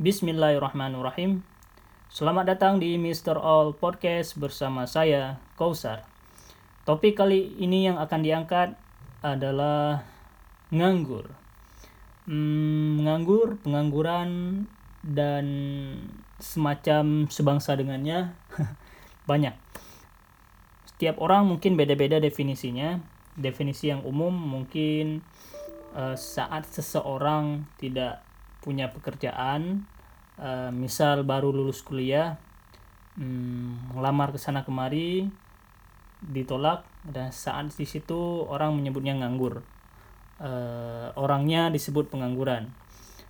Bismillahirrahmanirrahim. Selamat datang di Mr. All Podcast bersama saya, Kausar. Topik kali ini yang akan diangkat adalah nganggur. Hmm, nganggur, pengangguran, dan semacam sebangsa dengannya banyak. Setiap orang mungkin beda-beda definisinya. Definisi yang umum mungkin uh, saat seseorang tidak punya pekerjaan uh, misal baru lulus kuliah hmm, ngelamar ke sana kemari ditolak dan saat di situ orang menyebutnya nganggur. Uh, orangnya disebut pengangguran.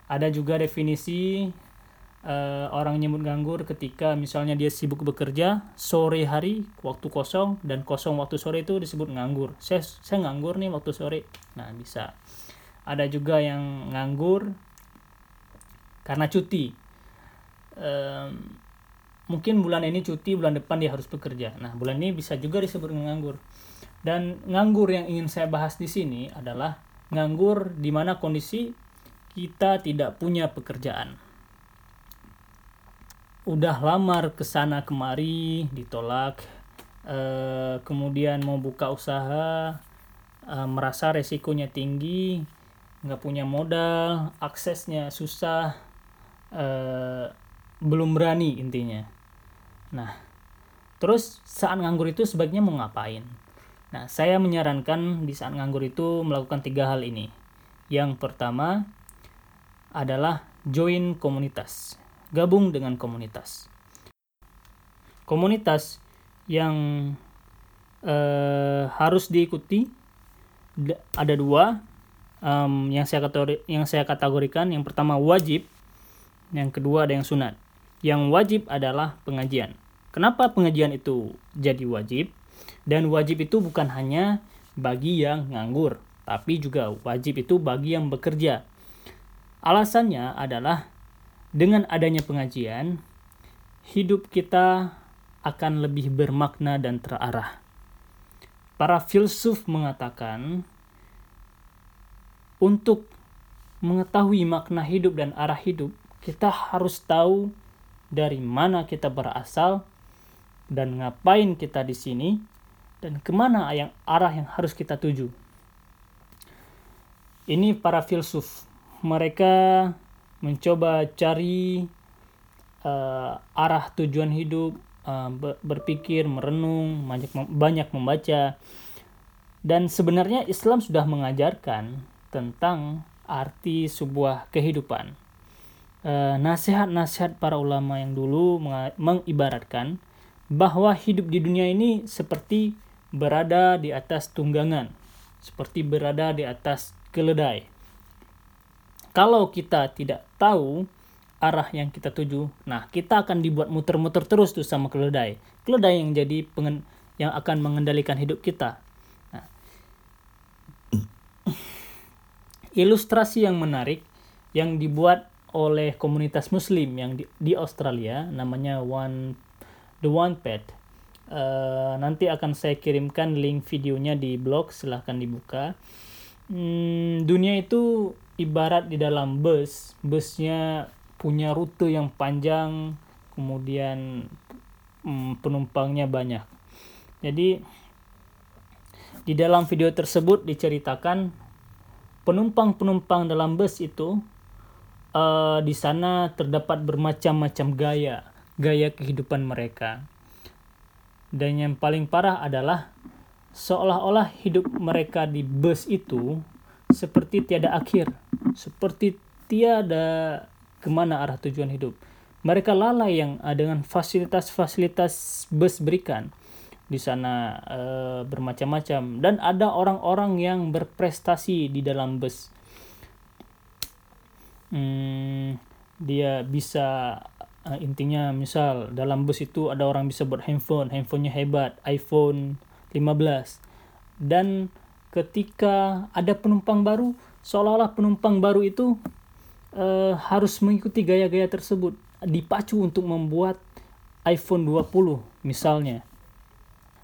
Ada juga definisi uh, orang nyebut nganggur ketika misalnya dia sibuk bekerja sore hari waktu kosong dan kosong waktu sore itu disebut nganggur. Saya saya nganggur nih waktu sore. Nah bisa. Ada juga yang nganggur karena cuti. Um, mungkin bulan ini cuti bulan depan dia harus bekerja. Nah bulan ini bisa juga disebut nganggur. Dan nganggur yang ingin saya bahas di sini adalah nganggur di mana kondisi kita tidak punya pekerjaan. Udah lamar ke sana kemari ditolak uh, kemudian mau buka usaha uh, merasa resikonya tinggi nggak punya modal aksesnya susah uh, belum berani intinya. Nah, terus saat nganggur itu sebaiknya mau ngapain? Nah, saya menyarankan di saat nganggur itu melakukan tiga hal ini. Yang pertama adalah join komunitas, gabung dengan komunitas. Komunitas yang uh, harus diikuti ada dua um, yang saya kategori, yang saya kategorikan. Yang pertama wajib, yang kedua ada yang sunat. Yang wajib adalah pengajian. Kenapa pengajian itu jadi wajib? Dan wajib itu bukan hanya bagi yang nganggur, tapi juga wajib itu bagi yang bekerja. Alasannya adalah dengan adanya pengajian, hidup kita akan lebih bermakna dan terarah. Para filsuf mengatakan, untuk mengetahui makna hidup dan arah hidup, kita harus tahu dari mana kita berasal dan ngapain kita di sini dan ke mana yang arah yang harus kita tuju. Ini para filsuf, mereka mencoba cari uh, arah tujuan hidup, uh, berpikir, merenung, banyak banyak membaca. Dan sebenarnya Islam sudah mengajarkan tentang arti sebuah kehidupan Eh, nasihat-nasihat para ulama yang dulu mengibaratkan bahwa hidup di dunia ini seperti berada di atas tunggangan, seperti berada di atas keledai. Kalau kita tidak tahu arah yang kita tuju, nah kita akan dibuat muter-muter terus tuh sama keledai. Keledai yang jadi pengen, yang akan mengendalikan hidup kita. Nah, ilustrasi yang menarik yang dibuat oleh komunitas muslim yang di, di Australia namanya One The One Pet. Uh, nanti akan saya kirimkan link videonya di blog silahkan dibuka. Hmm, dunia itu ibarat di dalam bus. Busnya punya rute yang panjang kemudian hmm, penumpangnya banyak. Jadi di dalam video tersebut diceritakan penumpang-penumpang dalam bus itu uh, di sana terdapat bermacam-macam gaya, gaya kehidupan mereka. Dan yang paling parah adalah seolah-olah hidup mereka di bus itu seperti tiada akhir, seperti tiada ke mana arah tujuan hidup. Mereka lalai yang uh, dengan fasilitas-fasilitas bus berikan di sana uh, bermacam-macam dan ada orang-orang yang berprestasi di dalam bus hmm, dia bisa uh, intinya misal dalam bus itu ada orang bisa buat handphone handphonenya hebat iPhone 15 dan ketika ada penumpang baru seolah-olah penumpang baru itu uh, harus mengikuti gaya-gaya tersebut dipacu untuk membuat iPhone 20 misalnya.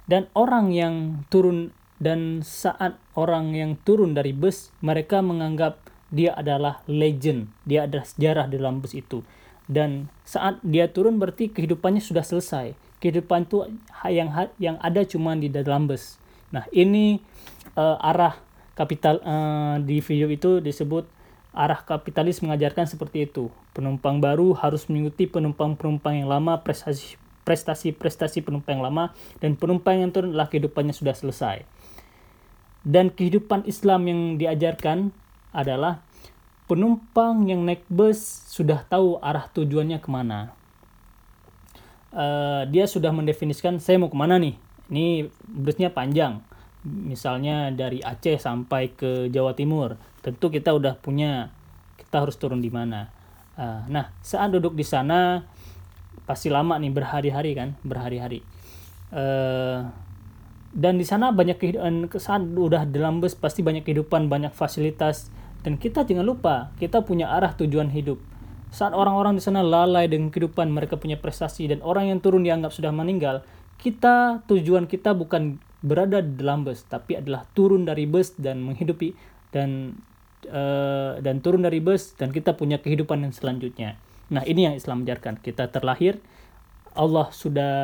Dan orang yang turun dan saat orang yang turun dari bus mereka menganggap dia adalah legend, dia adalah sejarah dalam bus itu. dan saat dia turun berarti kehidupannya sudah selesai kehidupan itu yang yang ada cuma di dalam bus nah ini uh, arah kapital uh, di video itu disebut arah kapitalis mengajarkan seperti itu penumpang baru harus mengikuti penumpang-penumpang yang lama prestasi prestasi-prestasi penumpang yang lama dan penumpang yang turun adalah kehidupannya sudah selesai. Dan kehidupan Islam yang diajarkan adalah penumpang yang naik bus sudah tahu arah tujuannya ke mana. Uh, dia sudah mendefinisikan saya mau ke mana nih. Ini busnya panjang. Misalnya dari Aceh sampai ke Jawa Timur. Tentu kita udah punya kita harus turun di mana. Uh, nah saat duduk di sana pasti lama nih berhari-hari kan berhari-hari uh, dan di sana banyak kehidupan saat udah dalam bus pasti banyak kehidupan banyak fasilitas dan kita jangan lupa kita punya arah tujuan hidup saat orang-orang di sana lalai dengan kehidupan mereka punya prestasi dan orang yang turun dianggap sudah meninggal kita tujuan kita bukan berada dalam bus tapi adalah turun dari bus dan menghidupi dan uh, dan turun dari bus dan kita punya kehidupan yang selanjutnya Nah, ini yang Islam ajarkan. Kita terlahir, Allah sudah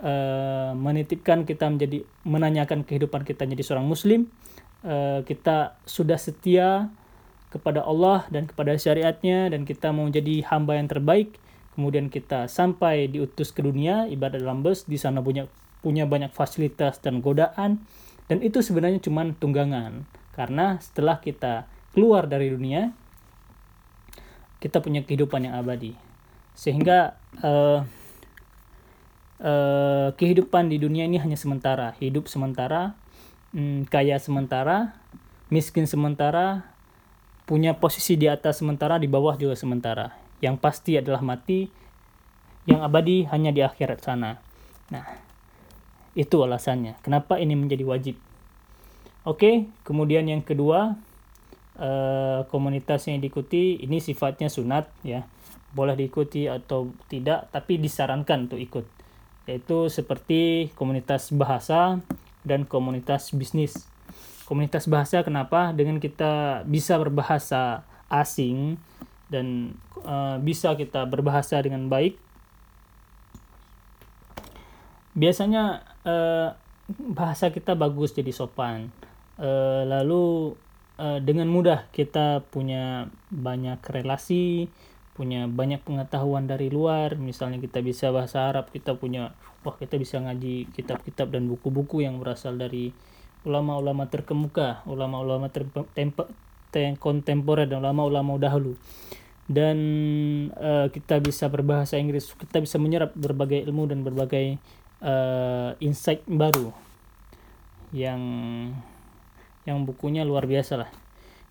uh, menitipkan kita menjadi menanyakan kehidupan kita menjadi seorang muslim. Uh, kita sudah setia kepada Allah dan kepada syariatnya dan kita mau jadi hamba yang terbaik. Kemudian kita sampai diutus ke dunia ibadah dalam bus di sana punya punya banyak fasilitas dan godaan. Dan itu sebenarnya cuma tunggangan. Karena setelah kita keluar dari dunia kita punya kehidupan yang abadi. Sehingga uh, uh, kehidupan di dunia ini hanya sementara. Hidup sementara um, kaya sementara miskin sementara punya posisi di atas sementara di bawah juga sementara. Yang pasti adalah mati yang abadi hanya di akhirat sana. Nah itu alasannya. Kenapa ini menjadi wajib? Oke kemudian yang kedua uh, komunitas yang diikuti ini sifatnya sunat ya. Boleh diikuti atau tidak tapi disarankan untuk ikut. Yaitu seperti komunitas bahasa dan komunitas bisnis. Komunitas bahasa kenapa? Dengan kita bisa berbahasa asing dan uh, bisa kita berbahasa dengan baik. Biasanya uh, bahasa kita bagus jadi sopan. Uh, lalu uh, dengan mudah kita punya banyak relasi, punya banyak pengetahuan dari luar. Misalnya kita bisa bahasa Arab, kita punya wah kita bisa ngaji kitab-kitab dan buku-buku yang berasal dari ulama-ulama terkemuka, ulama-ulama kontemporer dan ulama-ulama dahulu. Dan uh, kita bisa berbahasa Inggris, kita bisa menyerap berbagai ilmu dan berbagai uh, insight baru yang yang bukunya luar biasa lah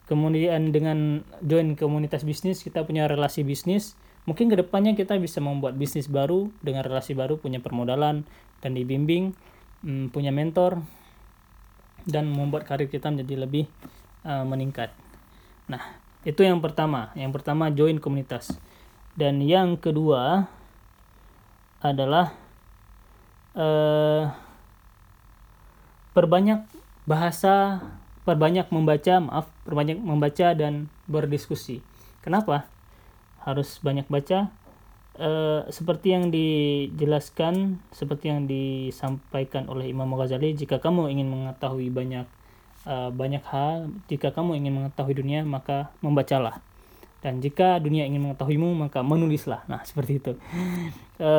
kemudian dengan join komunitas bisnis kita punya relasi bisnis mungkin ke depannya kita bisa membuat bisnis baru dengan relasi baru punya permodalan dan dibimbing hmm, punya mentor dan membuat karir kita menjadi lebih uh, meningkat. Nah itu yang pertama. Yang pertama join komunitas. Dan yang kedua adalah uh, perbanyak bahasa perbanyak membaca, maaf, perbanyak membaca dan berdiskusi. Kenapa? Harus banyak baca. E, seperti yang dijelaskan, seperti yang disampaikan oleh Imam Ghazali, jika kamu ingin mengetahui banyak e, banyak hal, jika kamu ingin mengetahui dunia, maka membacalah. Dan jika dunia ingin mengetahuimu, maka menulislah. Nah, seperti itu. E,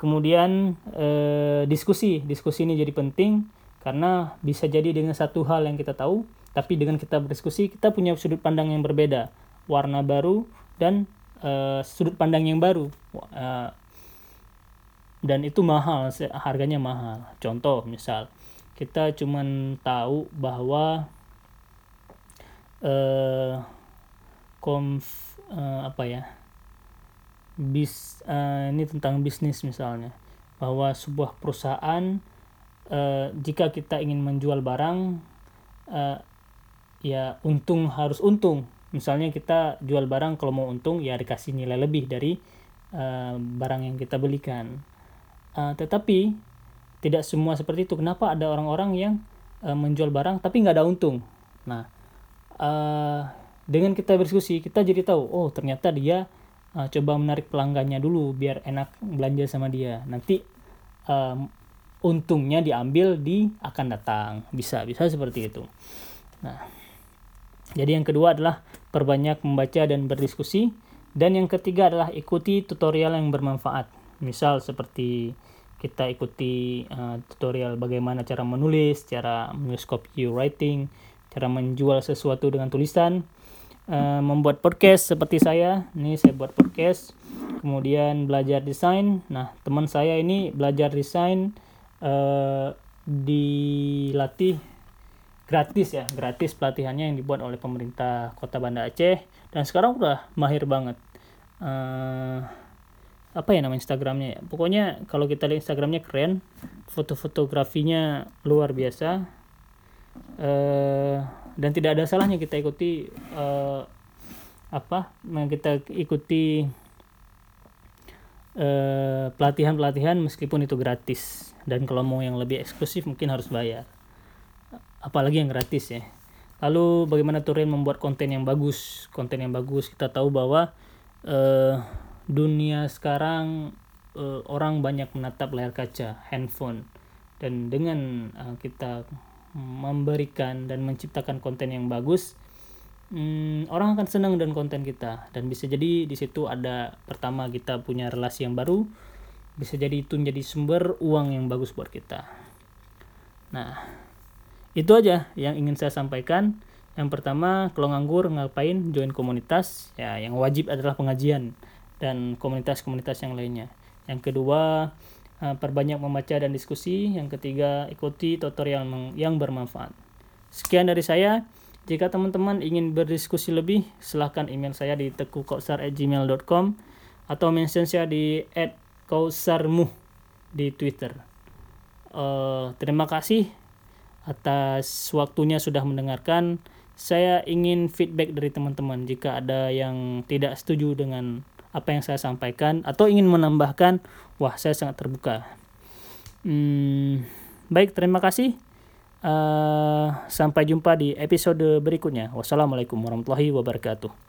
kemudian e, diskusi, diskusi ini jadi penting karena bisa jadi dengan satu hal yang kita tahu, tapi dengan kita berdiskusi kita punya sudut pandang yang berbeda, warna baru dan uh, sudut pandang yang baru. Uh, dan itu mahal, harganya mahal. Contoh misal kita cuman tahu bahwa uh, konf uh, apa ya bis uh, ini tentang bisnis misalnya bahwa sebuah perusahaan uh, jika kita ingin menjual barang uh, ya untung harus untung. Misalnya kita jual barang kalau mau untung ya dikasih nilai lebih dari uh, barang yang kita belikan. Uh, tetapi tidak semua seperti itu. Kenapa ada orang-orang yang uh, menjual barang tapi nggak ada untung? Nah uh, dengan kita berdiskusi kita jadi tahu oh ternyata dia uh, coba menarik pelanggannya dulu biar enak belanja sama dia. Nanti um, untungnya diambil di akan datang bisa bisa seperti itu nah jadi yang kedua adalah perbanyak membaca dan berdiskusi dan yang ketiga adalah ikuti tutorial yang bermanfaat misal seperti kita ikuti uh, tutorial bagaimana cara menulis cara menulis copywriting cara menjual sesuatu dengan tulisan uh, membuat podcast seperti saya. Ini saya buat podcast. Kemudian belajar desain. Nah, teman saya ini belajar desain uh, dilatih gratis ya, gratis pelatihannya yang dibuat oleh pemerintah Kota Banda Aceh dan sekarang udah mahir banget. Uh, apa ya nama Instagramnya ya? Pokoknya kalau kita lihat Instagramnya keren, foto-fotografinya luar biasa. Uh, dan tidak ada salahnya kita ikuti uh, apa kita ikuti pelatihan pelatihan-pelatihan meskipun itu gratis dan kalau mau yang lebih eksklusif mungkin harus bayar. Apalagi yang gratis ya. Lalu bagaimana Turin membuat konten yang bagus? Konten yang bagus kita tahu bahwa uh, dunia sekarang uh, orang banyak menatap layar kaca handphone. Dan dengan uh, kita memberikan dan menciptakan konten yang bagus hmm, orang akan senang dengan konten kita. Dan bisa jadi di situ ada pertama kita punya relasi yang baru bisa jadi itu menjadi sumber uang yang bagus buat kita nah itu aja yang ingin saya sampaikan yang pertama kalau nganggur ngapain join komunitas ya yang wajib adalah pengajian dan komunitas-komunitas yang lainnya yang kedua Eh, perbanyak membaca dan diskusi. Yang ketiga, ikuti tutorial yang bermanfaat. Sekian dari saya. Jika teman-teman ingin berdiskusi lebih, silahkan email saya di tekukausar@gmail.com atau mention saya di @kausarmuh di Twitter. Uh, terima kasih atas waktunya sudah mendengarkan. Saya ingin feedback dari teman-teman jika ada yang tidak setuju dengan apa yang saya sampaikan atau ingin menambahkan, wah saya sangat terbuka. Hmm, baik, terima kasih. Uh, sampai jumpa di episode berikutnya. Wassalamualaikum warahmatullahi wabarakatuh.